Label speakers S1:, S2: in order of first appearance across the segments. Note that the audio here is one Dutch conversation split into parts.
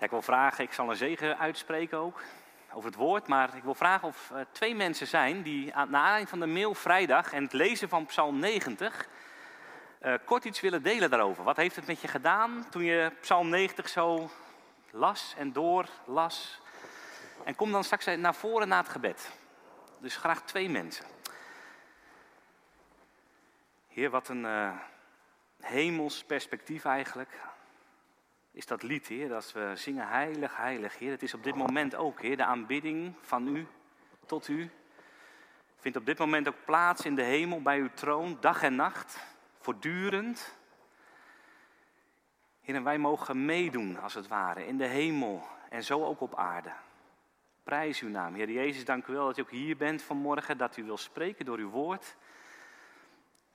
S1: Ik wil vragen, ik zal een zegen uitspreken ook over het woord, maar ik wil vragen of twee mensen zijn die na aanleiding van de mail vrijdag en het lezen van Psalm 90 uh, kort iets willen delen daarover. Wat heeft het met je gedaan toen je Psalm 90 zo las en doorlas? En kom dan straks naar voren na het gebed. Dus graag twee mensen. Heer, wat een uh, hemels perspectief eigenlijk. Is dat lied, Heer, dat we zingen heilig, heilig, Heer. Het is op dit moment ook, Heer, de aanbidding van u tot u. Vindt op dit moment ook plaats in de hemel bij uw troon, dag en nacht, voortdurend. Heer, en wij mogen meedoen, als het ware, in de hemel en zo ook op aarde. Prijs uw naam. Heer Jezus, dank u wel dat u ook hier bent vanmorgen, dat u wil spreken door uw woord.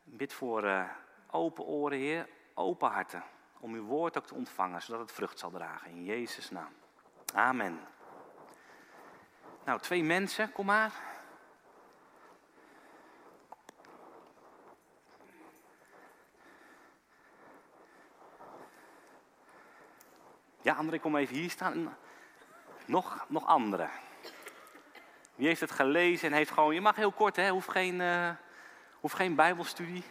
S1: Bid voor uh, open oren, Heer, open harten, om uw woord ook te ontvangen, zodat het vrucht zal dragen. In Jezus' naam. Amen. Nou, twee mensen, kom maar. Ja, André, kom even hier staan. Nog, nog andere. Wie heeft het gelezen en heeft gewoon, je mag heel kort, hè, hoeft geen, uh, hoeft geen bijbelstudie.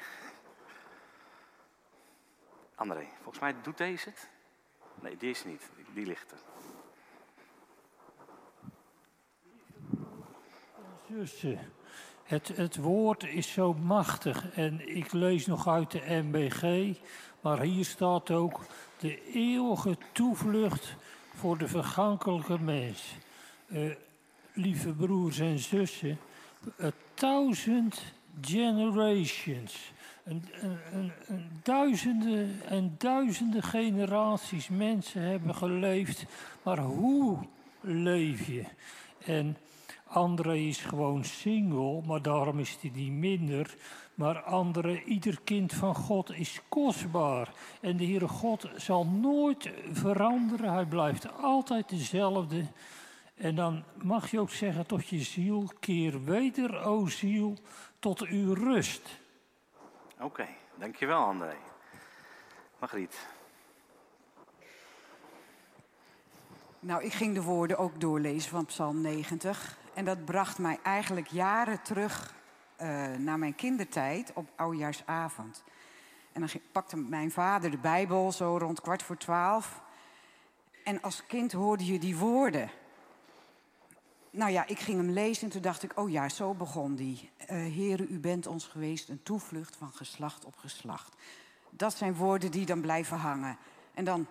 S1: André, volgens mij doet deze het. Nee, deze niet, die ligt er.
S2: Zussen, het, het woord is zo machtig en ik lees nog uit de MBG, maar hier staat ook de eeuwige toevlucht voor de vergankelijke mens. Uh, lieve broers en zussen, a thousand generations. Duizenden en duizenden generaties mensen hebben geleefd, maar hoe leef je? En André is gewoon single, maar daarom is hij niet minder. Maar andere, ieder kind van God is kostbaar. En de Heere God zal nooit veranderen. Hij blijft altijd dezelfde. En dan mag je ook zeggen tot je ziel, keer weder, o ziel, tot uw rust.
S1: Oké, dankjewel André. Margriet.
S3: Nou, ik ging de woorden ook doorlezen van Psalm 90. En dat bracht mij eigenlijk jaren terug uh, naar mijn kindertijd op oudjaarsavond. En dan pakte mijn vader de Bijbel zo rond kwart voor twaalf. En als kind hoorde je die woorden. Nou ja, ik ging hem lezen en toen dacht ik, oh ja, zo begon die. Uh, Heren, u bent ons geweest een toevlucht van geslacht op geslacht. Dat zijn woorden die dan blijven hangen. En dan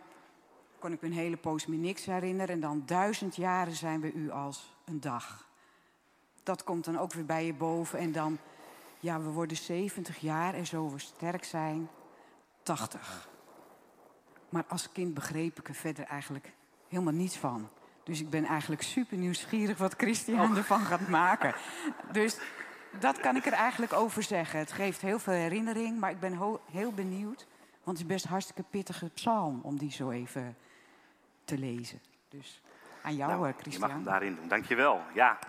S3: kon ik me een hele poos me niks herinneren. En dan duizend jaren zijn we u als een dag dat komt dan ook weer bij je boven. En dan, ja, we worden 70 jaar en zo we sterk zijn, 80. Maar als kind begreep ik er verder eigenlijk helemaal niets van. Dus ik ben eigenlijk super nieuwsgierig wat Christian oh. ervan gaat maken. Dus dat kan ik er eigenlijk over zeggen. Het geeft heel veel herinnering, maar ik ben heel benieuwd. Want het is best hartstikke pittige psalm om die zo even te lezen. Dus aan jou, nou, Christian.
S1: Je mag hem daarin doen. Dankjewel. Ja.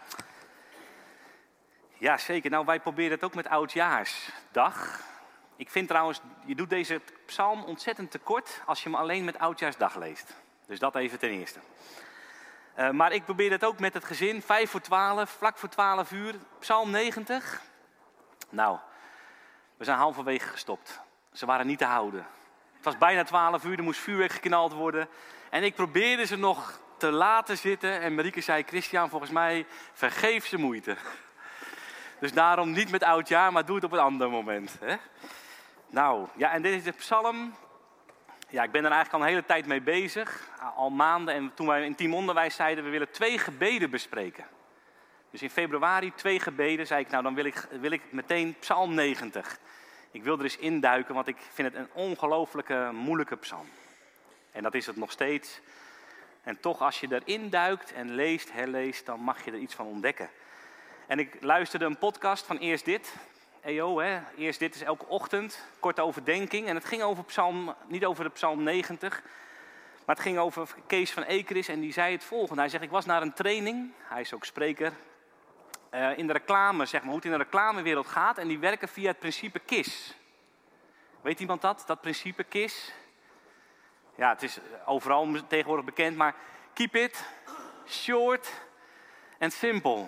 S1: Ja, zeker. Nou, wij proberen het ook met Oudjaarsdag. Ik vind trouwens, je doet deze psalm ontzettend tekort als je hem alleen met Oudjaarsdag leest. Dus dat even ten eerste. Uh, maar ik probeer het ook met het gezin, 5 voor 12, vlak voor 12 uur, psalm 90. Nou, we zijn halverwege gestopt. Ze waren niet te houden. Het was bijna 12 uur, er moest vuurwerk geknald worden. En ik probeerde ze nog te laten zitten. En Marieke zei, Christian, volgens mij vergeef ze moeite. Dus daarom niet met oudjaar, maar doe het op een ander moment. Hè? Nou, ja, en dit is de psalm. Ja, ik ben er eigenlijk al een hele tijd mee bezig, al maanden. En toen wij in teamonderwijs zeiden, we willen twee gebeden bespreken. Dus in februari twee gebeden, zei ik, nou dan wil ik, wil ik meteen psalm 90. Ik wil er eens induiken, want ik vind het een ongelooflijke moeilijke psalm. En dat is het nog steeds. En toch, als je erin duikt en leest, herleest, dan mag je er iets van ontdekken. En ik luisterde een podcast van Eerst Dit. EO, hè? Eerst Dit is elke ochtend. Korte overdenking. En het ging over psalm, niet over de psalm 90. Maar het ging over Kees van Ekeris en die zei het volgende. Hij zegt, ik was naar een training. Hij is ook spreker. Uh, in de reclame, zeg maar, hoe het in de reclamewereld gaat. En die werken via het principe KIS. Weet iemand dat? Dat principe KIS? Ja, het is overal tegenwoordig bekend, maar keep it short and simple.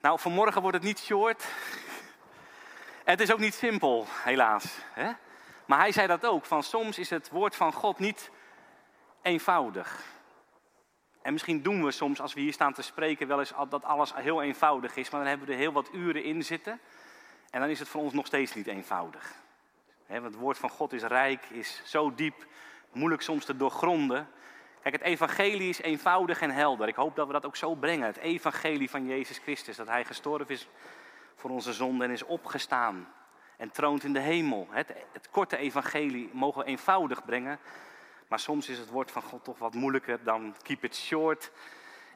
S1: Nou, vanmorgen wordt het niet short. Het is ook niet simpel, helaas. Hè? Maar hij zei dat ook, van soms is het woord van God niet eenvoudig. En misschien doen we soms, als we hier staan te spreken, wel eens dat alles heel eenvoudig is. Maar dan hebben we er heel wat uren in zitten. En dan is het voor ons nog steeds niet eenvoudig. want het woord van God is rijk, is zo diep, moeilijk soms te doorgronden. Kijk, het evangelie is eenvoudig en helder. Ik hoop dat we dat ook zo brengen. Het evangelie van Jezus Christus. Dat hij gestorven is voor onze zonde en is opgestaan. En troont in de hemel. Het, korte evangelie mogen we eenvoudig brengen. Maar soms is het woord van God toch wat moeilijker dan keep it short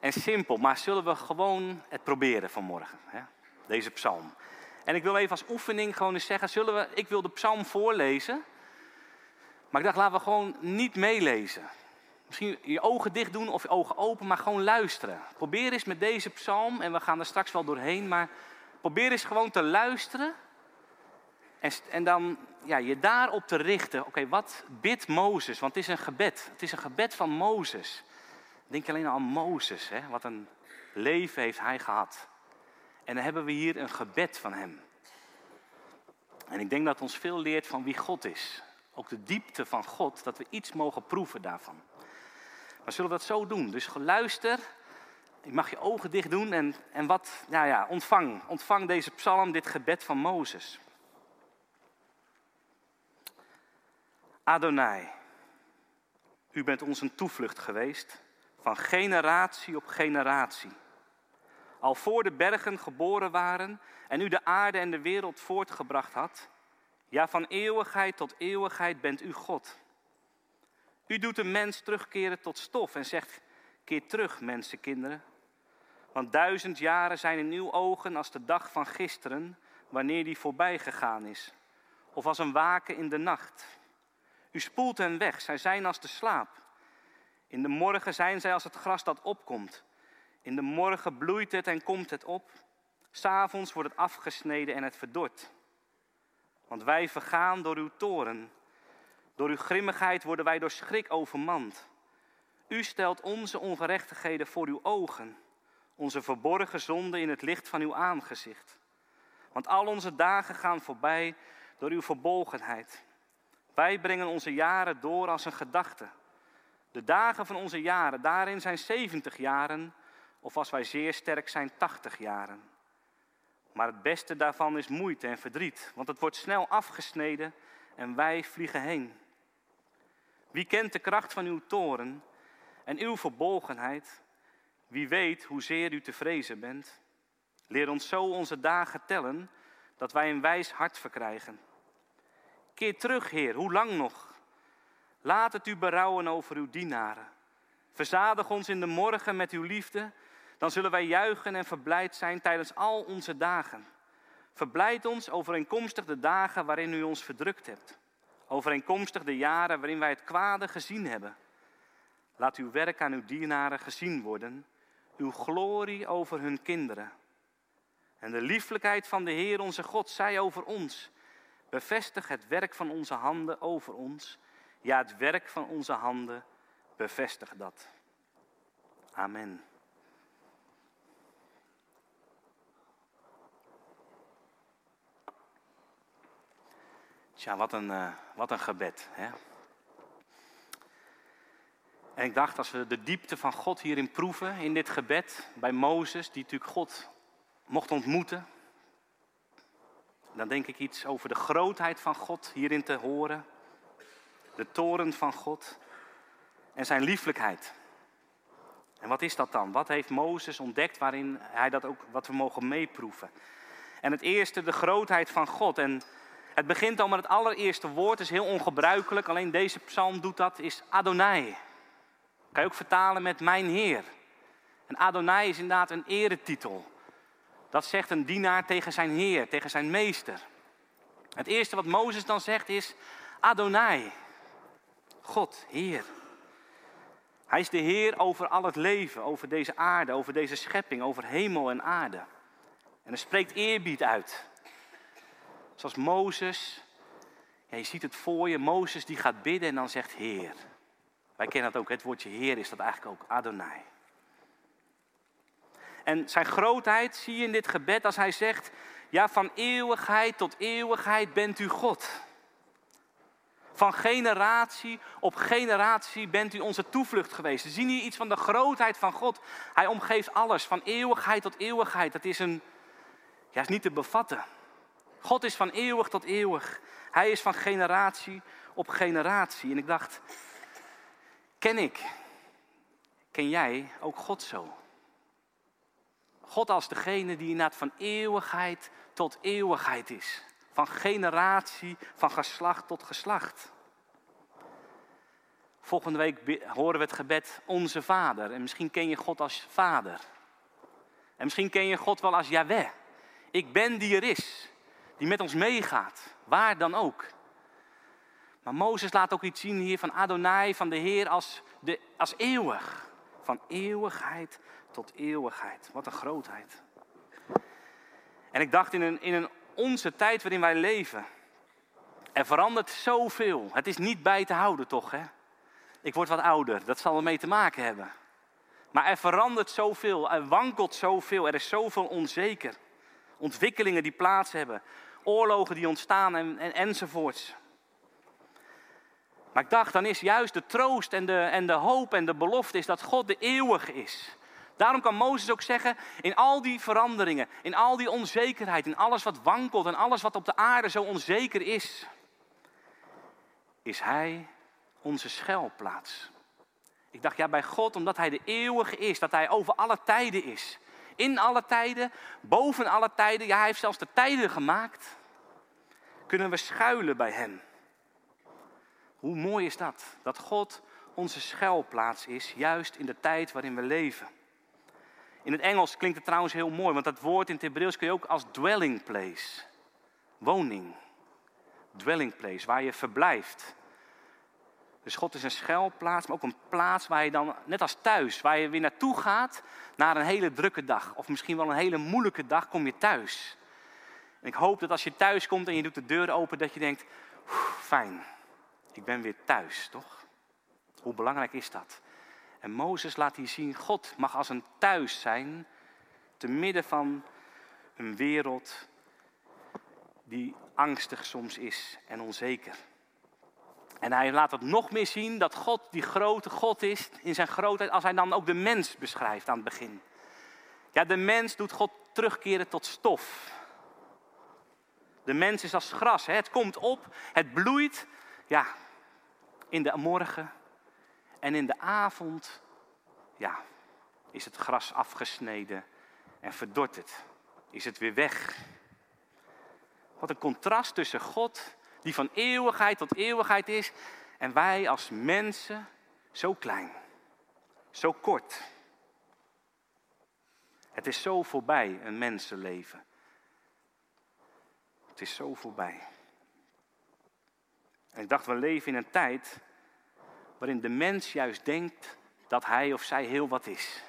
S1: en simpel. Maar zullen we gewoon het proberen vanmorgen, hè? deze psalm. En ik wil even als oefening gewoon eens zeggen, zullen we, ik wil de psalm voorlezen. Maar ik dacht, laten we gewoon niet meelezen. Misschien je ogen dicht doen of je ogen open, maar gewoon luisteren. Probeer eens met deze psalm, en we gaan er straks wel doorheen, maar probeer eens gewoon te luisteren. En, en dan ja, je daarop te richten. Oké, wat bidt Mozes? Want het is een gebed. Het is een gebed van Mozes. Denk alleen aan Mozes, hè? wat een leven heeft hij gehad. En dan hebben we hier een gebed van hem. En ik denk dat ons veel leert van wie God is. Ook de diepte van God, dat we iets mogen proeven daarvan. Maar zullen we dat zo doen? Dus luister, je mag je ogen dicht doen en, en wat, ja, ja, ontvang, ontvang deze psalm, dit gebed van Mozes. Adonai, u bent ons een toevlucht geweest van generatie op generatie. Al voor de bergen geboren waren en u de aarde en de wereld voortgebracht had, ja, van eeuwigheid tot eeuwigheid bent u God. U doet een mens terugkeren tot stof en zegt, keer terug, mensenkinderen. Want duizend jaren zijn in uw ogen als de dag van gisteren, wanneer die voorbij gegaan is. Of als een waken in de nacht. U spoelt hen weg, zij zijn als de slaap. In de morgen zijn zij als het gras dat opkomt. In de morgen bloeit het en komt het op. S'avonds wordt het afgesneden en het verdort. Want wij vergaan door uw toren. Door uw grimmigheid worden wij door schrik overmand. U stelt onze ongerechtigheden voor uw ogen, onze verborgen zonden in het licht van uw aangezicht. Want al onze dagen gaan voorbij door uw verbolgenheid. Wij brengen onze jaren door als een gedachte. De dagen van onze jaren, daarin zijn 70 jaren, of als wij zeer sterk zijn, 80 jaren. Maar het beste daarvan is moeite en verdriet, want het wordt snel afgesneden en wij vliegen heen. Wie kent de kracht van uw toren en uw verbolgenheid? Wie weet hoezeer u te vrezen bent? Leer ons zo onze dagen tellen, dat wij een wijs hart verkrijgen. Keer terug, Heer, hoe lang nog? Laat het u berouwen over uw dienaren. Verzadig ons in de morgen met uw liefde, dan zullen wij juichen en verblijd zijn tijdens al onze dagen. Verblijd ons overeenkomstig de dagen waarin u ons verdrukt hebt. Overeenkomstig de jaren waarin wij het kwade gezien hebben. Laat uw werk aan uw dienaren gezien worden, uw glorie over hun kinderen. En de lieflijkheid van de Heer onze God zij over ons Bevestig het werk van onze handen over ons. Ja, het werk van onze handen, bevestig dat. Amen. Tja, wat een, uh, wat een gebed. Hè? En ik dacht, als we de diepte van God hierin proeven, in dit gebed, bij Mozes, die natuurlijk God mocht ontmoeten, dan denk ik iets over de grootheid van God hierin te horen. De toren van God en zijn lieflijkheid. En wat is dat dan? Wat heeft Mozes ontdekt waarin hij dat ook, wat we mogen meeproeven? En het eerste, de grootheid van God. En het begint al met het allereerste woord, is heel ongebruikelijk, alleen deze psalm doet dat, is Adonai. Kan je ook vertalen met mijn Heer. En Adonai is inderdaad een eretitel. Dat zegt een dienaar tegen zijn heer, tegen zijn meester. Het eerste wat Mozes dan zegt is Adonai. God, Heer. Hij is de Heer over al het leven, over deze aarde, over deze schepping, over hemel en aarde. En hij spreekt eerbied uit. Zoals Mozes Ja, je ziet het voor je, Mozes die gaat bidden en dan zegt Heer. Wij kennen dat ook, het woordje Heer is dat eigenlijk ook Adonai. En zijn grootheid zie je in dit gebed als hij zegt, ja van eeuwigheid tot eeuwigheid bent u God. Van generatie op generatie bent u onze toevlucht geweest. We zien hier iets van de grootheid van God. Hij omgeeft alles, van eeuwigheid tot eeuwigheid. Dat is, een, ja, is niet te bevatten. God is van eeuwig tot eeuwig. Hij is van generatie op generatie. En ik dacht, ken ik, ken jij ook God zo? God als degene die inderdaad van eeuwigheid tot eeuwigheid is. Van generatie, van geslacht tot geslacht. Volgende week horen we het gebed Onze Vader. En misschien ken je God als Vader. En misschien ken je God wel als Yahweh. Ik ben die er is. Die met ons meegaat. Waar dan ook. Maar Mozes laat ook iets zien hier van Adonai, van de Heer als, de, als eeuwig. Van eeuwigheid tot eeuwigheid. Wat een grootheid. En ik dacht in een, in een onze tijd waarin wij leven. Er verandert zoveel. Het is niet bij te houden, toch? Hè? Ik word wat ouder, dat zal ermee te maken hebben. Maar er verandert zoveel, er wankelt zoveel, er is zoveel onzeker. Ontwikkelingen die plaats hebben, oorlogen die ontstaan en, en, enzovoorts. Maar ik dacht, dan is juist de troost en de, en de hoop en de belofte is dat God de eeuwige is. Daarom kan Mozes ook zeggen, in al die veranderingen, in al die onzekerheid, in alles wat wankelt en alles wat op de aarde zo onzeker is, is Hij onze schuilplaats. Ik dacht, ja, bij God, omdat Hij de eeuwige is, dat Hij over alle tijden is. In alle tijden, boven alle tijden, ja, Hij heeft zelfs de tijden gemaakt, kunnen we schuilen bij Hem. Hoe mooi is dat? Dat God onze schuilplaats is, juist in de tijd waarin we leven. In het Engels klinkt het trouwens heel mooi, want dat woord in het Hebreeuws kun je ook als dwelling place, woning, dwelling place, waar je verblijft. Dus God is een schuilplaats, maar ook een plaats waar je dan, net als thuis, waar je weer naartoe gaat na een hele drukke dag. Of misschien wel een hele moeilijke dag, kom je thuis. En ik hoop dat als je thuis komt en je doet de deur open, dat je denkt, fijn, ik ben weer thuis, toch? Hoe belangrijk is dat? En Mozes laat hier zien, God mag als een thuis zijn, te midden van een wereld die angstig soms is en onzeker. En hij laat het nog meer zien dat God die grote God is in zijn grootheid, als hij dan ook de mens beschrijft aan het begin. Ja, de mens doet God terugkeren tot stof. De mens is als gras, hè? het komt op, het bloeit, ja, in de morgen en in de avond, ja, is het gras afgesneden en verdort het. Is het weer weg. Wat een contrast tussen God die van eeuwigheid tot eeuwigheid is. En wij als mensen zo klein, zo kort. Het is zo voorbij, een mensenleven. Het is zo voorbij. En ik dacht, we leven in een tijd waarin de mens juist denkt dat hij of zij heel wat is.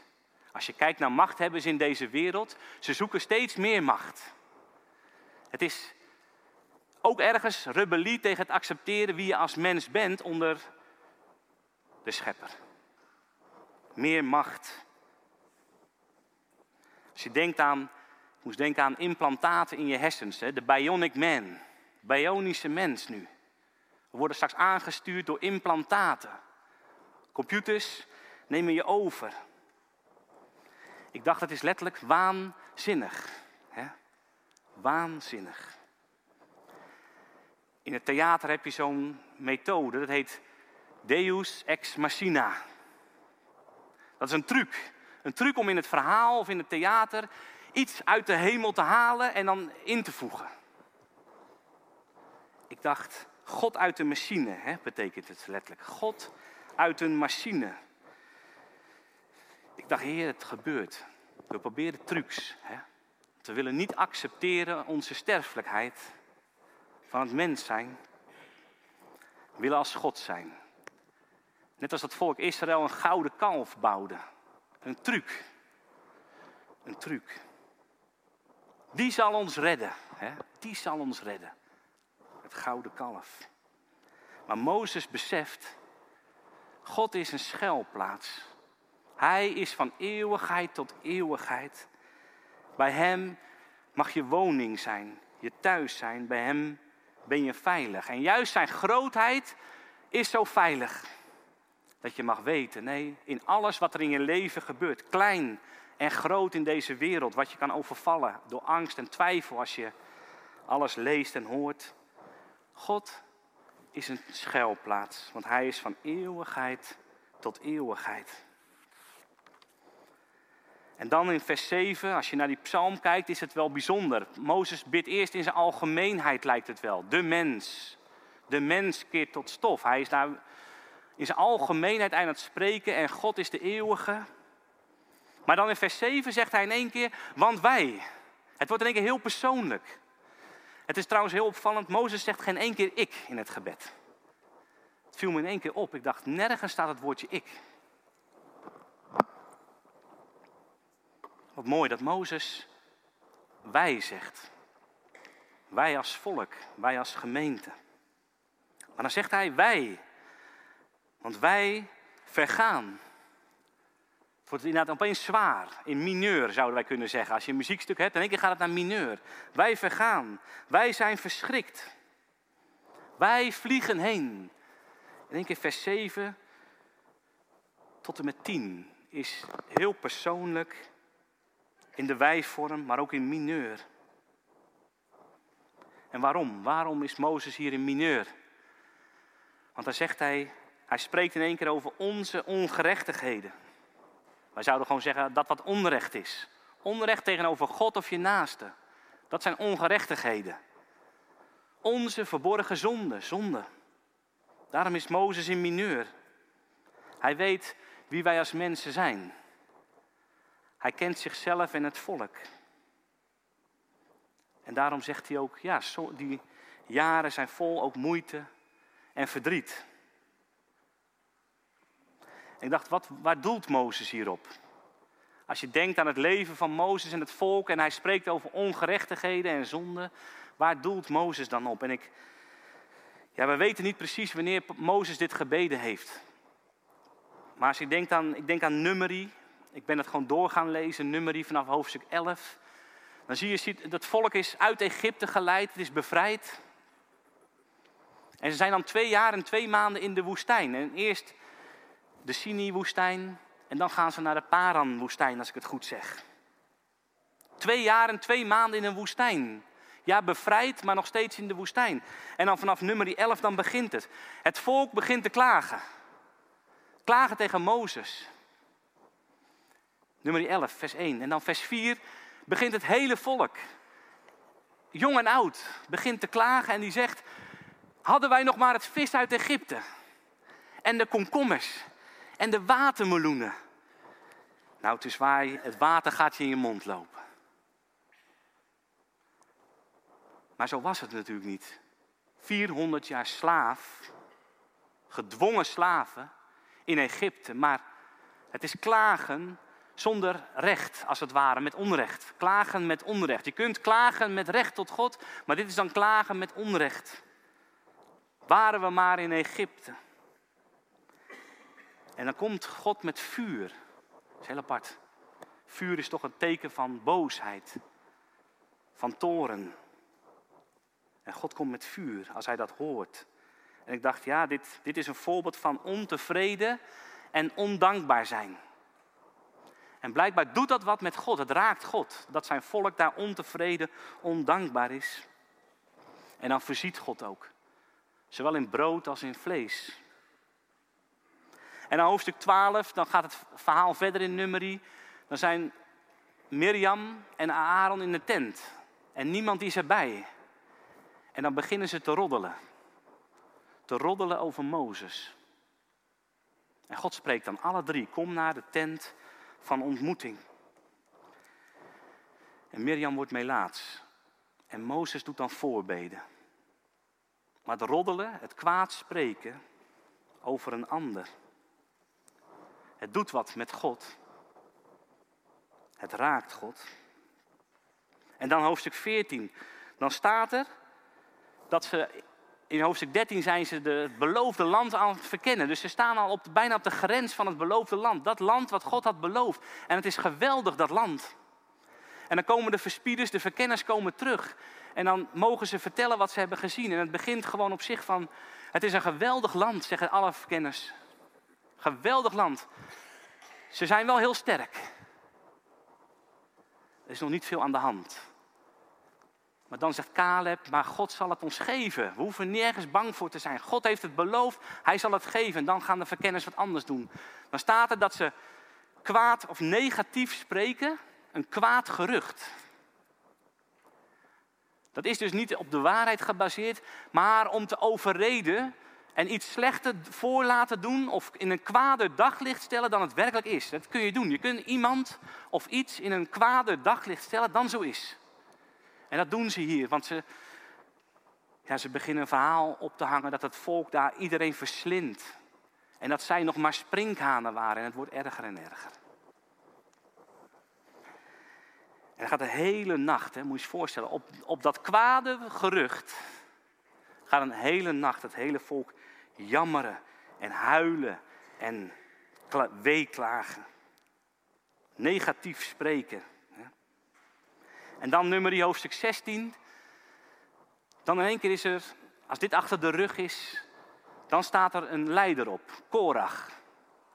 S1: Als je kijkt naar machthebbers in deze wereld, ze zoeken steeds meer macht. Het is ook ergens rebellie tegen het accepteren wie je als mens bent onder de schepper. Meer macht. Als je denkt aan, moest denken aan implantaten in je hersens, de bionic man, bionische mens nu. We worden straks aangestuurd door implantaten. Computers nemen je over. Ik dacht, het is letterlijk waanzinnig. Hè? Waanzinnig. In het theater heb je zo'n methode, dat heet Deus ex machina. Dat is een truc. Een truc om in het verhaal of in het theater iets uit de hemel te halen en dan in te voegen. Ik dacht, God uit de machine, hè, betekent het letterlijk. God uit een machine. Ik dacht, Heer, het gebeurt. We proberen trucs. Hè. We willen niet accepteren onze sterfelijkheid van het mens zijn. We willen als God zijn. Net als dat volk Israël een gouden kalf bouwde. Een truc. Een truc. Die zal ons redden. Hè? Die zal ons redden. Gouden kalf. Maar Mozes beseft, God is een schuilplaats. Hij is van eeuwigheid tot eeuwigheid. Bij Hem mag je woning zijn, je thuis zijn. Bij Hem ben je veilig. En juist Zijn grootheid is zo veilig. Dat je mag weten, nee, in alles wat er in je leven gebeurt, klein en groot in deze wereld, wat je kan overvallen door angst en twijfel als je alles leest en hoort. God is een schuilplaats, want Hij is van eeuwigheid tot eeuwigheid. En dan in vers 7, als je naar die psalm kijkt, is het wel bijzonder. Mozes bidt eerst in zijn algemeenheid, lijkt het wel. De mens. De mens keert tot stof. Hij is daar in zijn algemeenheid aan het spreken en God is de eeuwige. Maar dan in vers 7 zegt hij in één keer, want wij. Het wordt in één keer heel persoonlijk. Het is trouwens heel opvallend, Mozes zegt geen één keer ik in het gebed. Het viel me in één keer op. Ik dacht, nergens staat het woordje ik. Wat mooi dat Mozes wij zegt. Wij als volk, wij als gemeente. Maar dan zegt hij wij. Want wij vergaan. Het wordt inderdaad opeens zwaar. In mineur zouden wij kunnen zeggen. Als je een muziekstuk hebt, in één keer gaat het naar mineur. Wij vergaan. Wij zijn verschrikt. Wij vliegen heen. In één keer vers 7 tot en met 10 is heel persoonlijk in de wijvorm, maar ook in mineur. En waarom? Waarom is Mozes hier in mineur? Want dan zegt hij, hij spreekt in één keer over onze ongerechtigheden. Wij zouden gewoon zeggen dat wat onrecht is. Onrecht tegenover God of je naaste. Dat zijn ongerechtigheden. Onze verborgen zonde, zonde. Daarom is Mozes in mineur. Hij weet wie wij als mensen zijn. Hij kent zichzelf en het volk. En daarom zegt hij ook, ja, die jaren zijn vol ook moeite en verdriet. Ik dacht, wat, waar doelt Mozes hierop? Als je denkt aan het leven van Mozes en het volk en hij spreekt over ongerechtigheden en zonden, waar doelt Mozes dan op? En ik, ja, we weten niet precies wanneer Mozes dit gebeden heeft. Maar als je denkt aan, ik denk aan Numeri, ik ben het gewoon door gaan lezen, Numeri vanaf hoofdstuk 11. Dan zie je, dat volk is uit Egypte geleid, het is bevrijd. En ze zijn dan twee jaar en twee maanden in de woestijn. En eerst de Sinai-woestijn en dan gaan ze naar de Paran-woestijn, als ik het goed zeg. Twee jaar en twee maanden in een woestijn. Ja, bevrijd, maar nog steeds in de woestijn. En dan vanaf nummer 11 dan begint het. Het volk begint te klagen. Klagen tegen Mozes. Nummer 11, vers 1. En dan vers 4 begint het hele volk. Jong en oud begint te klagen en die zegt: Hadden wij nog maar het vis uit Egypte en de komkommers en de watermeloenen. Nou, het is waar, het water gaat je in je mond lopen. Maar zo was het natuurlijk niet. 400 jaar slaaf, gedwongen slaven in Egypte. Maar het is klagen zonder recht, als het ware, met onrecht. Klagen met onrecht. Je kunt klagen met recht tot God, maar dit is dan klagen met onrecht. Waren we maar in Egypte. En dan komt God met vuur. Dat is heel apart. Vuur is toch een teken van boosheid, van toren. En God komt met vuur als hij dat hoort. En ik dacht, ja, dit, dit is een voorbeeld van ontevreden en ondankbaar zijn. En blijkbaar doet dat wat met God. Het raakt God. Dat zijn volk daar ontevreden, ondankbaar is. En dan voorziet God ook. Zowel in brood als in vlees. En dan hoofdstuk 12, dan gaat het verhaal verder in nummerie. Dan zijn Mirjam en Aaron in de tent. En niemand is erbij. En dan beginnen ze te roddelen. Te roddelen over Mozes. En God spreekt dan alle drie: kom naar de tent van ontmoeting. En Mirjam wordt melaats. En Mozes doet dan voorbeden. Maar het roddelen, het kwaad spreken over een ander. Het doet wat met God. Het raakt God. En dan hoofdstuk 14. Dan staat er dat ze in hoofdstuk 13 zijn ze het beloofde land aan het verkennen. Dus ze staan al op, bijna op de grens van het beloofde land. Dat land wat God had beloofd. En het is geweldig, dat land. En dan komen de verspieders, de verkenners komen terug. En dan mogen ze vertellen wat ze hebben gezien. En het begint gewoon op zich van, het is een geweldig land, zeggen alle verkenners. Geweldig land. Ze zijn wel heel sterk. Er is nog niet veel aan de hand. Maar dan zegt Caleb, maar God zal het ons geven. We hoeven nergens bang voor te zijn. God heeft het beloofd, hij zal het geven. En dan gaan de verkenners wat anders doen. Dan staat er dat ze kwaad of negatief spreken, een kwaad gerucht. Dat is dus niet op de waarheid gebaseerd, maar om te overreden en iets slechter voor laten doen of in een kwader daglicht stellen dan het werkelijk is. Dat kun je doen. Je kunt iemand of iets in een kwader daglicht stellen dan zo is. En dat doen ze hier, want ze, ja, ze beginnen een verhaal op te hangen dat het volk daar iedereen verslindt. En dat zij nog maar sprinkhanen waren en het wordt erger en erger. En dan gaat de hele nacht, hè, moet je je voorstellen, op, op dat kwade gerucht gaat een hele nacht het hele volk jammeren en huilen en weeklagen. Negatief spreken. En dan nummer hoofdstuk 16. Dan in één keer is er, als dit achter de rug is, dan staat er een leider op, Korach.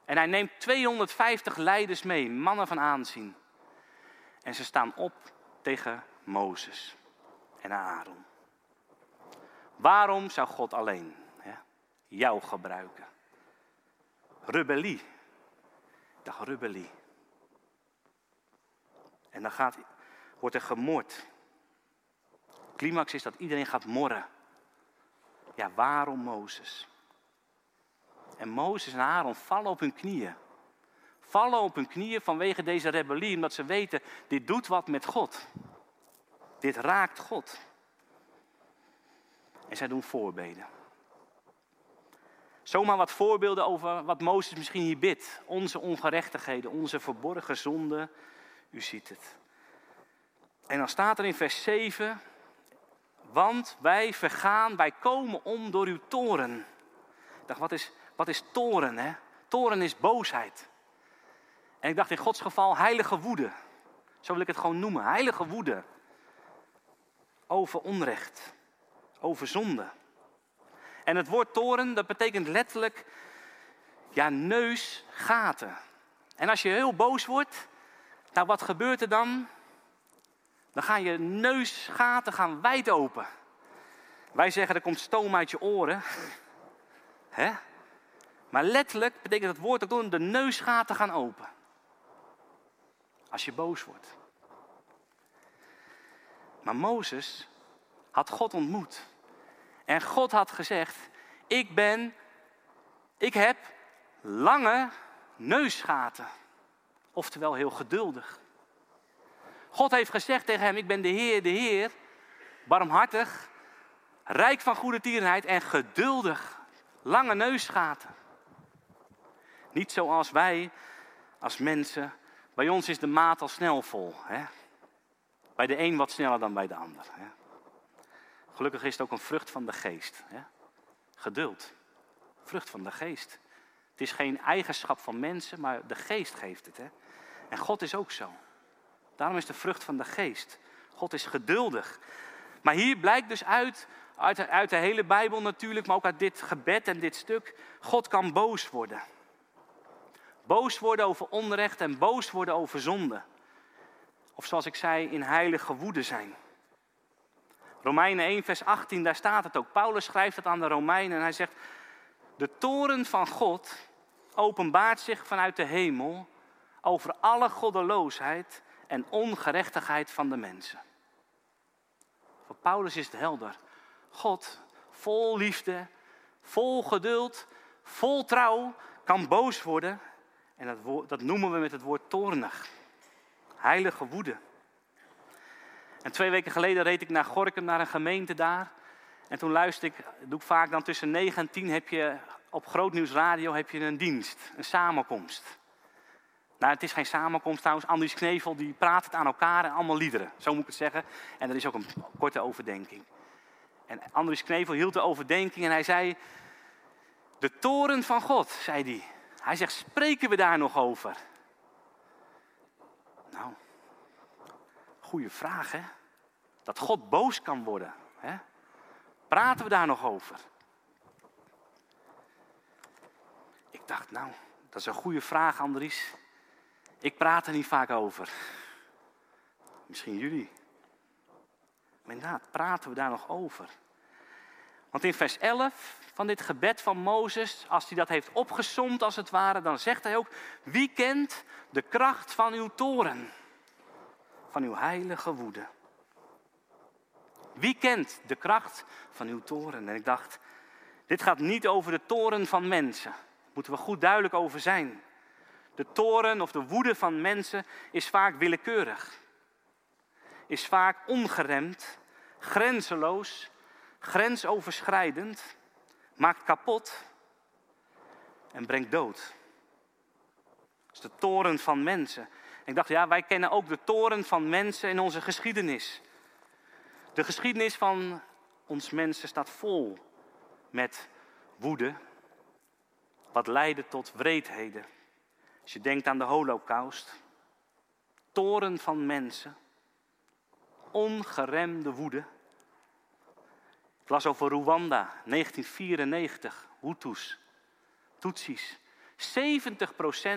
S1: En hij neemt 250 leiders mee, mannen van aanzien. En ze staan op tegen Mozes en Aaron. Waarom zou God alleen jou gebruiken? Rebellie. Dacht rebellie. En dan gaat wordt er gemord. Climax is dat iedereen gaat morren. Ja, waarom Mozes? En Mozes en Aaron vallen op hun knieën. Vallen op hun knieën vanwege deze rebellie, omdat ze weten, dit doet wat met God. Dit raakt God. En zij doen voorbeden. Zomaar wat voorbeelden over wat Mozes misschien hier bidt. Onze ongerechtigheden, onze verborgen zonden. U ziet het. En dan staat er in vers 7, want wij vergaan, wij komen om door uw toren. Ik dacht, wat is, wat is toren? Hè? Toren is boosheid. En ik dacht in Gods geval heilige woede. Zo wil ik het gewoon noemen. Heilige woede. Over onrecht. Over zonde. En het woord toren, dat betekent letterlijk, ja, neus, gaten. En als je heel boos wordt, nou wat gebeurt er dan? dan gaan je neusgaten gaan wijd open. Wij zeggen er komt stoom uit je oren. Hè? Maar letterlijk betekent het woord ook de neusgaten gaan open. Als je boos wordt. Maar Mozes had God ontmoet. En God had gezegd, ik ben, ik heb lange neusgaten. Oftewel heel geduldig. God heeft gezegd tegen hem, ik ben de Heer, de Heer, barmhartig, rijk van goede tierenheid en geduldig, lange neusgaten. Niet zoals wij als mensen, bij ons is de maat al snel vol. Hè? Bij de een wat sneller dan bij de ander. Hè? Gelukkig is het ook een vrucht van de geest. Hè? Geduld, vrucht van de geest. Het is geen eigenschap van mensen, maar de geest geeft het. Hè? En God is ook zo. Daarom is de vrucht van de geest. God is geduldig. Maar hier blijkt dus uit, uit uit de hele Bijbel natuurlijk, maar ook uit dit gebed en dit stuk, God kan boos worden. Boos worden over onrecht en boos worden over zonde. Of zoals ik zei, in heilige woede zijn. Romeinen 1, vers 18, daar staat het ook. Paulus schrijft het aan de Romeinen en hij zegt: De toren van God openbaart zich vanuit de hemel over alle goddeloosheid en ongerechtigheid van de mensen. Voor Paulus is het helder. God, vol liefde, vol geduld, vol trouw, kan boos worden. En dat, dat noemen we met het woord toornig. Heilige woede. En twee weken geleden reed ik naar Gorkum, naar een gemeente daar. En toen luisterde ik, doe ik vaak dan tussen 9 en 10 heb je op Grootnieuws Radio heb je een dienst, een samenkomst. Nou, het is geen samenkomst trouwens. Andries Knevel die praat het aan elkaar en allemaal liederen. Zo moet ik het zeggen. En er is ook een korte overdenking. En Andries Knevel hield de overdenking en hij zei, de toren van God, zei hij. Hij zegt, spreken we daar nog over? Nou, goede vraag hè. Dat God boos kan worden. Hè? Praten we daar nog over? Ik dacht, nou, dat is een goede vraag, Andries. Ik praat er niet vaak over. Misschien jullie. Maar inderdaad, praten we daar nog over? Want in vers 11 van dit gebed van Mozes, als hij dat heeft opgesomd als het ware, dan zegt hij ook, wie kent de kracht van uw toren, van uw heilige woede? Wie kent de kracht van uw toren? En ik dacht, dit gaat niet over de toren van mensen. Daar moeten we goed duidelijk over zijn. De toren of de woede van mensen is vaak willekeurig. Is vaak ongeremd, grenzeloos, grensoverschrijdend, maakt kapot en brengt dood. Dat is de toren van mensen. Ik dacht, ja, wij kennen ook de toren van mensen in onze geschiedenis. De geschiedenis van ons mensen staat vol met woede, wat leidde tot wreedheden. Als je denkt aan de holocaust, toren van mensen, ongeremde woede. Ik las over Rwanda, 1994, Hutus, Tutsis. 70%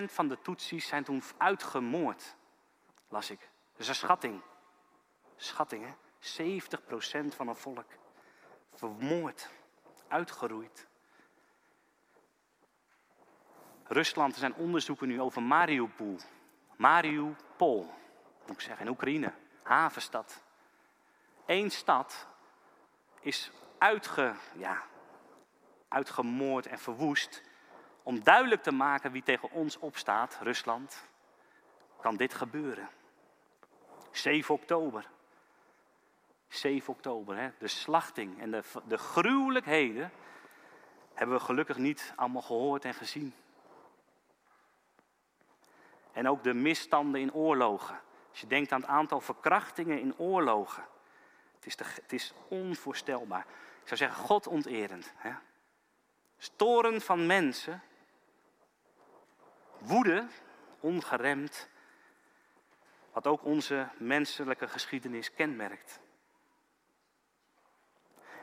S1: van de Tutsis zijn toen uitgemoord, las ik. Dat is een schatting. Schatting, hè? 70% van een volk. Vermoord, uitgeroeid. Rusland, er zijn onderzoeken nu over Mariupol. Mariupol, moet ik zeggen, in Oekraïne. Havenstad. Eén stad is uitge, ja, uitgemoord en verwoest. Om duidelijk te maken wie tegen ons opstaat, Rusland, kan dit gebeuren. 7 oktober. 7 oktober, hè? de slachting en de, de gruwelijkheden hebben we gelukkig niet allemaal gehoord en gezien. En ook de misstanden in oorlogen. Als je denkt aan het aantal verkrachtingen in oorlogen. Het is, het is onvoorstelbaar. Ik zou zeggen, God onterend. Storen van mensen. Woede, ongeremd. Wat ook onze menselijke geschiedenis kenmerkt.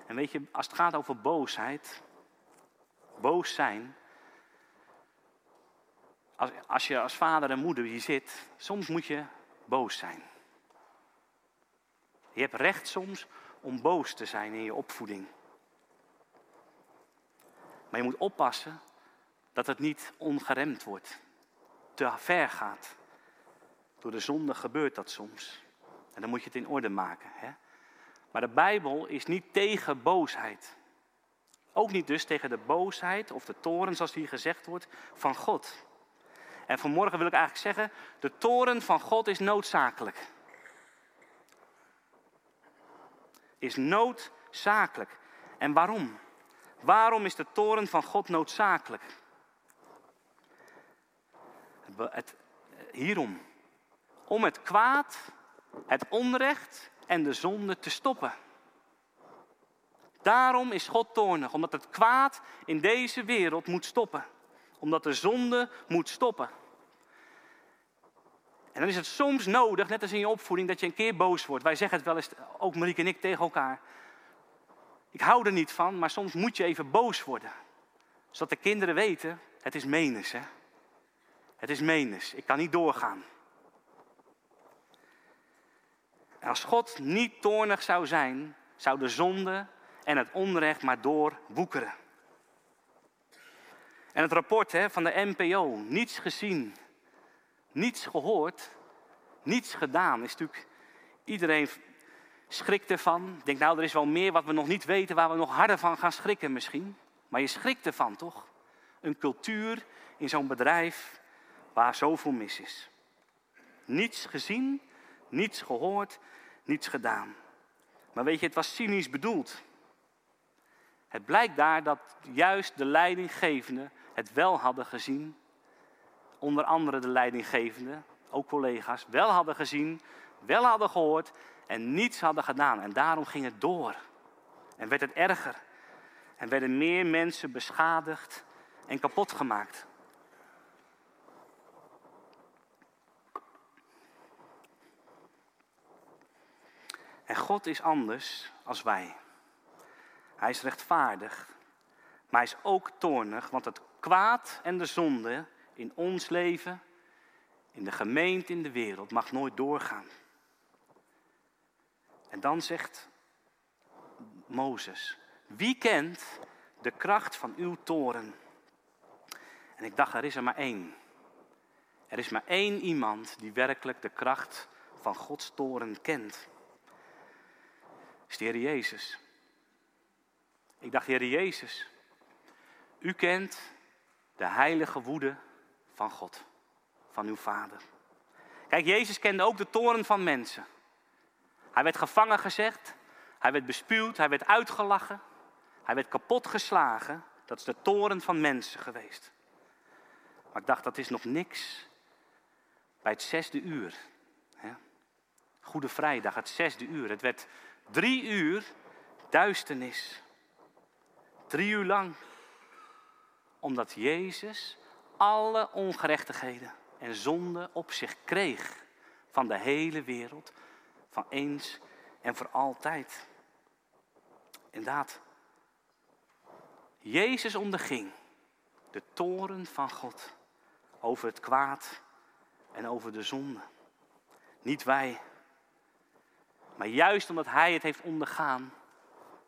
S1: En weet je, als het gaat over boosheid, boos zijn. Als, als je als vader en moeder hier zit, soms moet je boos zijn. Je hebt recht soms om boos te zijn in je opvoeding. Maar je moet oppassen dat het niet ongeremd wordt, te ver gaat. Door de zonde gebeurt dat soms. En dan moet je het in orde maken. Hè? Maar de Bijbel is niet tegen boosheid. Ook niet dus tegen de boosheid of de toren, zoals hier gezegd wordt, van God. En vanmorgen wil ik eigenlijk zeggen, de toren van God is noodzakelijk. Is noodzakelijk. En waarom? Waarom is de toren van God noodzakelijk? Het, hierom. Om het kwaad, het onrecht en de zonde te stoppen. Daarom is God toornig, omdat het kwaad in deze wereld moet stoppen. Omdat de zonde moet stoppen. En dan is het soms nodig, net als in je opvoeding, dat je een keer boos wordt. Wij zeggen het wel eens, ook Marieke en ik, tegen elkaar. Ik hou er niet van, maar soms moet je even boos worden. Zodat de kinderen weten, het is menes, hè. Het is menes, ik kan niet doorgaan. Als God niet toornig zou zijn, zou de zonde en het onrecht maar doorwoekeren. En het rapport hè, van de NPO, niets gezien, niets gehoord, niets gedaan, is natuurlijk iedereen schrikt ervan. Denk nou, er is wel meer wat we nog niet weten, waar we nog harder van gaan schrikken misschien. Maar je schrikt ervan toch? Een cultuur in zo'n bedrijf waar zoveel mis is. Niets gezien, niets gehoord, niets gedaan. Maar weet je, het was cynisch bedoeld. Het blijkt daar dat juist de leidinggevenden het wel hadden gezien. Onder andere de leidinggevenden, ook collega's, wel hadden gezien, wel hadden gehoord en niets hadden gedaan. En daarom ging het door. En werd het erger. En werden meer mensen beschadigd en kapot gemaakt. En God is anders als wij. Hij is rechtvaardig, maar hij is ook toornig, want het kwaad en de zonde in ons leven, in de gemeente, in de wereld, mag nooit doorgaan. En dan zegt Mozes, wie kent de kracht van uw toren? En ik dacht, er is er maar één. Er is maar één iemand die werkelijk de kracht van Gods toren kent. Is Jezus. Ik dacht, Heer Jezus, u kent de heilige woede van God, van uw Vader. Kijk, Jezus kende ook de toren van mensen. Hij werd gevangen gezegd, hij werd bespuwd, hij werd uitgelachen, hij werd kapot geslagen. Dat is de toren van mensen geweest. Maar ik dacht, dat is nog niks bij het zesde uur. Goede Vrijdag, het zesde uur. Het werd drie uur duisternis. Drie uur lang. Omdat Jezus alle ongerechtigheden en zonden op zich kreeg van de hele wereld, van eens en voor altijd. Inderdaad, Jezus onderging de toren van God over het kwaad en over de zonde. Niet wij, maar juist omdat Hij het heeft ondergaan,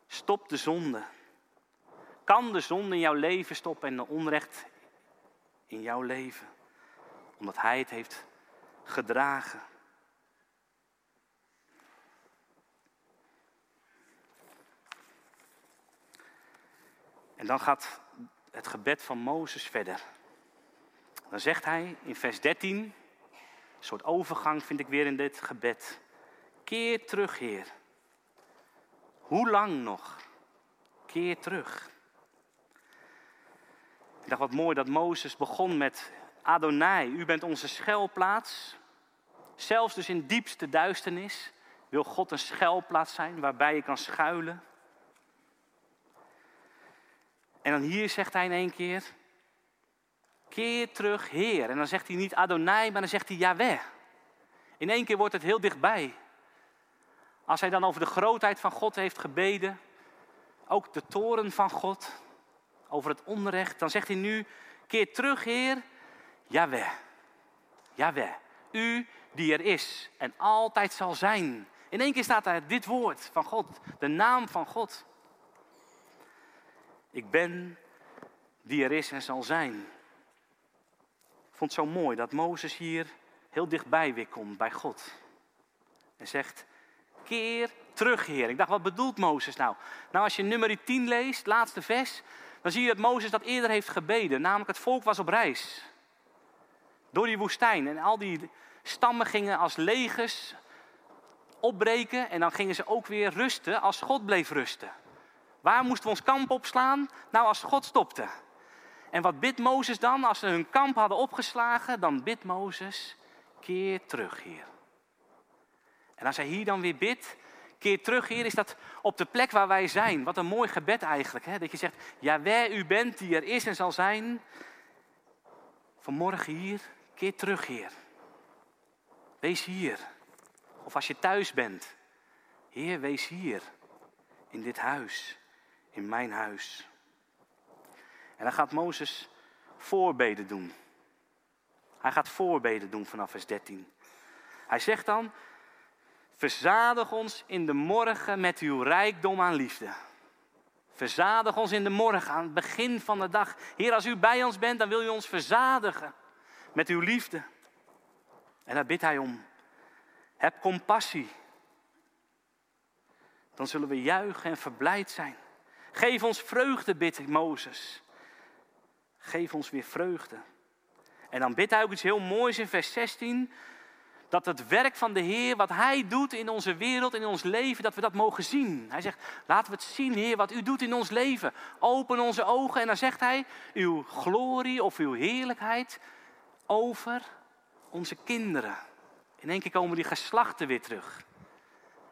S1: stopt de zonde. Kan de zonde in jouw leven stoppen en de onrecht in jouw leven, omdat Hij het heeft gedragen. En dan gaat het gebed van Mozes verder. Dan zegt hij in vers 13, een soort overgang vind ik weer in dit gebed. Keer terug, Heer. Hoe lang nog? Keer terug. Ik dacht wat mooi dat Mozes begon met Adonai, u bent onze schuilplaats. Zelfs dus in diepste duisternis wil God een schuilplaats zijn waarbij je kan schuilen. En dan hier zegt hij in één keer, keer terug Heer. En dan zegt hij niet Adonai, maar dan zegt hij Yahweh. In één keer wordt het heel dichtbij. Als hij dan over de grootheid van God heeft gebeden, ook de toren van God, over het onrecht, dan zegt hij nu, keer terug Heer, Yahweh. Yahweh, u die er is en altijd zal zijn. In één keer staat daar dit woord van God, de naam van God. Ik ben die er is en zal zijn. Ik vond het zo mooi dat Mozes hier heel dichtbij weer komt bij God. En zegt, keer terug, Heer. Ik dacht, wat bedoelt Mozes nou? Nou, als je nummer 10 leest, laatste vers, dan zie je dat Mozes dat eerder heeft gebeden. Namelijk, het volk was op reis. Door die woestijn. En al die stammen gingen als legers opbreken. En dan gingen ze ook weer rusten als God bleef rusten. Waar moesten we ons kamp opslaan? Nou, als God stopte. En wat bidt Mozes dan? Als ze hun kamp hadden opgeslagen, dan bidt Mozes, keer terug, Heer. En als hij hier dan weer bidt, keer terug, Heer, is dat op de plek waar wij zijn. Wat een mooi gebed eigenlijk. Hè? Dat je zegt, ja, wij u bent die er is en zal zijn. Vanmorgen hier, keer terug, Heer. Wees hier. Of als je thuis bent, Heer, wees hier. In dit huis in mijn huis. En dan gaat Mozes voorbeden doen. Hij gaat voorbeden doen vanaf vers 13. Hij zegt dan, verzadig ons in de morgen met uw rijkdom aan liefde. Verzadig ons in de morgen, aan het begin van de dag. Heer, als u bij ons bent, dan wil u ons verzadigen met uw liefde. En daar bidt hij om. Heb compassie. Dan zullen we juichen en verblijd zijn. Geef ons vreugde, bidt Mozes. Geef ons weer vreugde. En dan bidt hij ook iets heel moois in vers 16. Dat het werk van de Heer, wat Hij doet in onze wereld, in ons leven, dat we dat mogen zien. Hij zegt, laten we het zien, Heer, wat U doet in ons leven. Open onze ogen en dan zegt Hij, Uw glorie of Uw heerlijkheid over onze kinderen. In één keer komen die geslachten weer terug.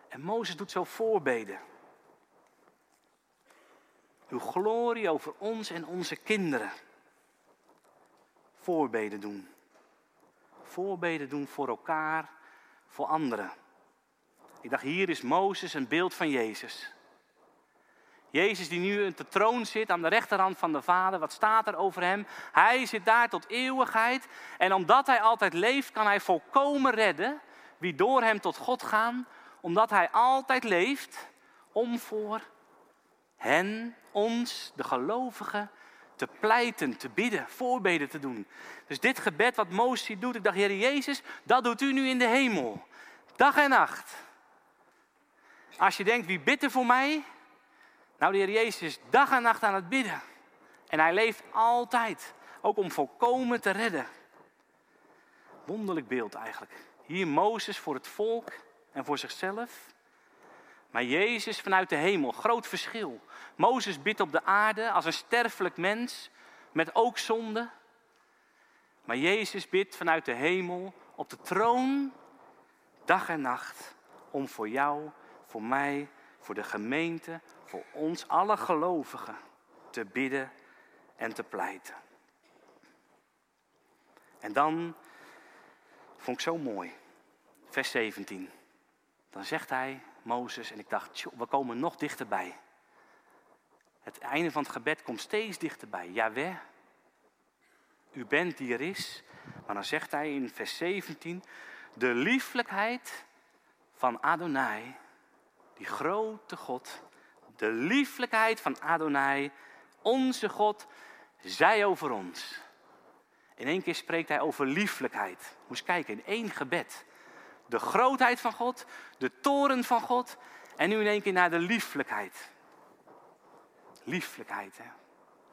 S1: En Mozes doet zo voorbeden. Uw glorie over ons en onze kinderen. Voorbeden doen. Voorbeden doen voor elkaar, voor anderen. Ik dacht, hier is Mozes een beeld van Jezus. Jezus die nu op de troon zit aan de rechterhand van de Vader. Wat staat er over hem? Hij zit daar tot eeuwigheid. En omdat hij altijd leeft, kan hij volkomen redden wie door hem tot God gaan. Omdat hij altijd leeft om voor hen, ons, de gelovigen, te pleiten, te bidden, voorbeden te doen. Dus dit gebed wat Mozes doet, ik dacht, Heer Jezus, dat doet u nu in de hemel. Dag en nacht. Als je denkt, wie bidt er voor mij? Nou, de Heer Jezus is dag en nacht aan het bidden. En hij leeft altijd, ook om volkomen te redden. Wonderlijk beeld eigenlijk. Hier Mozes voor het volk en voor zichzelf. Maar Jezus vanuit de hemel, groot verschil. Mozes bidt op de aarde als een sterfelijk mens, met ook zonde. Maar Jezus bidt vanuit de hemel op de troon, dag en nacht, om voor jou, voor mij, voor de gemeente, voor ons alle gelovigen te bidden en te pleiten. En dan vond ik zo mooi, vers 17. Dan zegt hij, Mozes, en ik dacht, we komen nog dichterbij. Het einde van het gebed komt steeds dichterbij. Jawel, u bent die er is. Maar dan zegt hij in vers 17, de lieflijkheid van Adonai, die grote God, de lieflijkheid van Adonai, onze God, zij over ons. In één keer spreekt hij over lieflijkheid. Moest kijken, in één gebed. De grootheid van God, de toren van God en nu in één keer naar de lieflijkheid. Lieflijkheid, hè.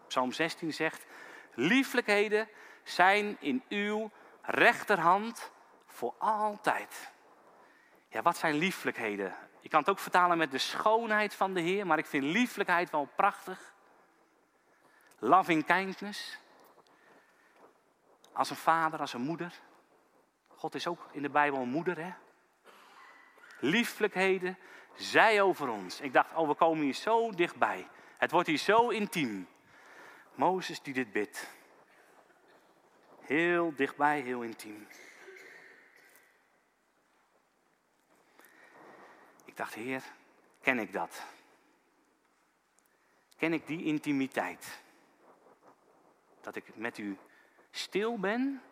S1: Psalm 16 zegt, lieflijkheden zijn in uw rechterhand voor altijd. Ja, wat zijn lieflijkheden? Je kan het ook vertalen met de schoonheid van de Heer, maar ik vind lieflijkheid wel prachtig. Loving kindness. Als een vader, als een moeder. God is ook in de Bijbel moeder, hè? Lieflijkheden, zij over ons. Ik dacht, oh, we komen hier zo dichtbij. Het wordt hier zo intiem. Mozes die dit bidt. Heel dichtbij, heel intiem. Ik dacht, Heer, ken ik dat? Ken ik die intimiteit? Dat ik met u stil ben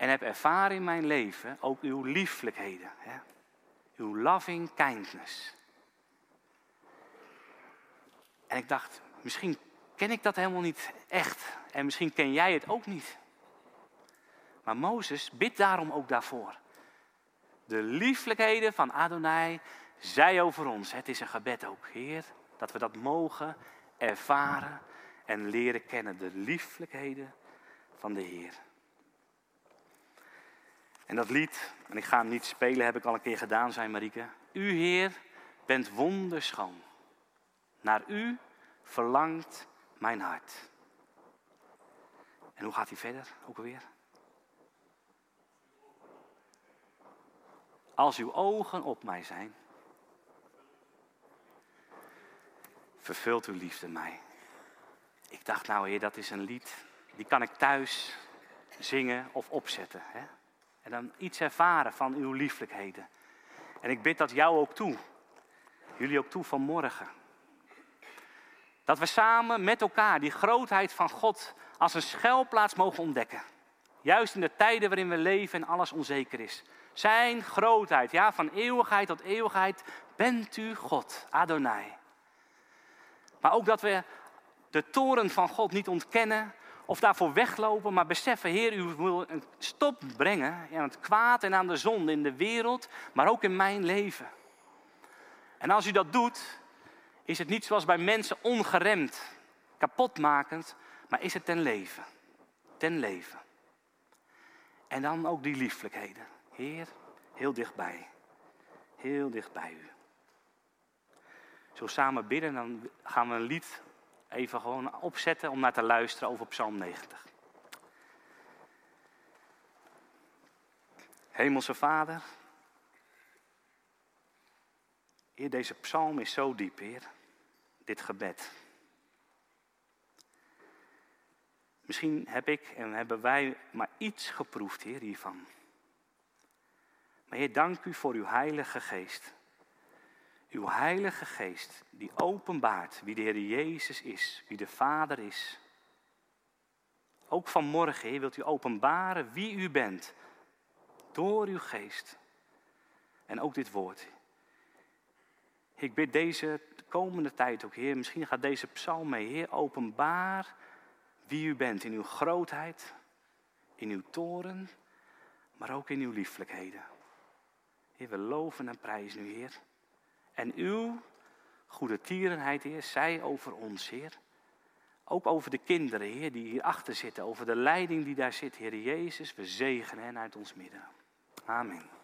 S1: en heb ervaren in mijn leven ook uw lieflijkheden. Hè? Uw loving kindness. En ik dacht, misschien ken ik dat helemaal niet echt. En misschien ken jij het ook niet. Maar Mozes bidt daarom ook daarvoor. De lieflijkheden van Adonai, zij over ons. Het is een gebed ook, Heer, dat we dat mogen ervaren en leren kennen. De lieflijkheden van de Heer. En dat lied, en ik ga hem niet spelen, heb ik al een keer gedaan, zei Marieke. U, Heer, bent wonderschoon. Naar u verlangt mijn hart. En hoe gaat hij verder ook alweer? Als uw ogen op mij zijn, vervult uw liefde mij. Ik dacht, nou heer, dat is een lied, die kan ik thuis zingen of opzetten. Hè? En dan iets ervaren van uw lieflijkheden. En ik bid dat jou ook toe. Jullie ook toe vanmorgen. Dat we samen met elkaar die grootheid van God als een schuilplaats mogen ontdekken. Juist in de tijden waarin we leven en alles onzeker is. Zijn grootheid, ja, van eeuwigheid tot eeuwigheid bent u God, Adonai. Maar ook dat we de toren van God niet ontkennen of daarvoor weglopen, maar beseffen, Heer, u wil een stop brengen aan het kwaad en aan de zonde in de wereld, maar ook in mijn leven. En als u dat doet, is het niet zoals bij mensen ongeremd, kapotmakend, maar is het ten leven. Ten leven. En dan ook die lieflijkheden. Heer, heel dichtbij. Heel dichtbij u. Zo samen bidden, dan gaan we een lied even gewoon opzetten om naar te luisteren over Psalm 90. Hemelse Vader, Heer, deze psalm is zo diep, Heer, dit gebed. Misschien heb ik en hebben wij maar iets geproefd, Heer, hiervan. Maar Heer, dank u voor uw Heilige Geest. Uw Heilige Geest die openbaart wie de Heer Jezus is, wie de Vader is. Ook vanmorgen, Heer, wilt u openbaren wie u bent door uw Geest. En ook dit woord. Ik bid deze komende tijd ook, Heer, misschien gaat deze psalm mee, Heer, openbaar wie u bent in uw grootheid, in uw toren, maar ook in uw lieflijkheden. Heer, we loven en prijzen u, Heer. En uw goede tierenheid, Heer, zij over ons, Heer. Ook over de kinderen, Heer, die hierachter zitten, over de leiding die daar zit, Heer Jezus. We zegenen hen uit ons midden. Amen.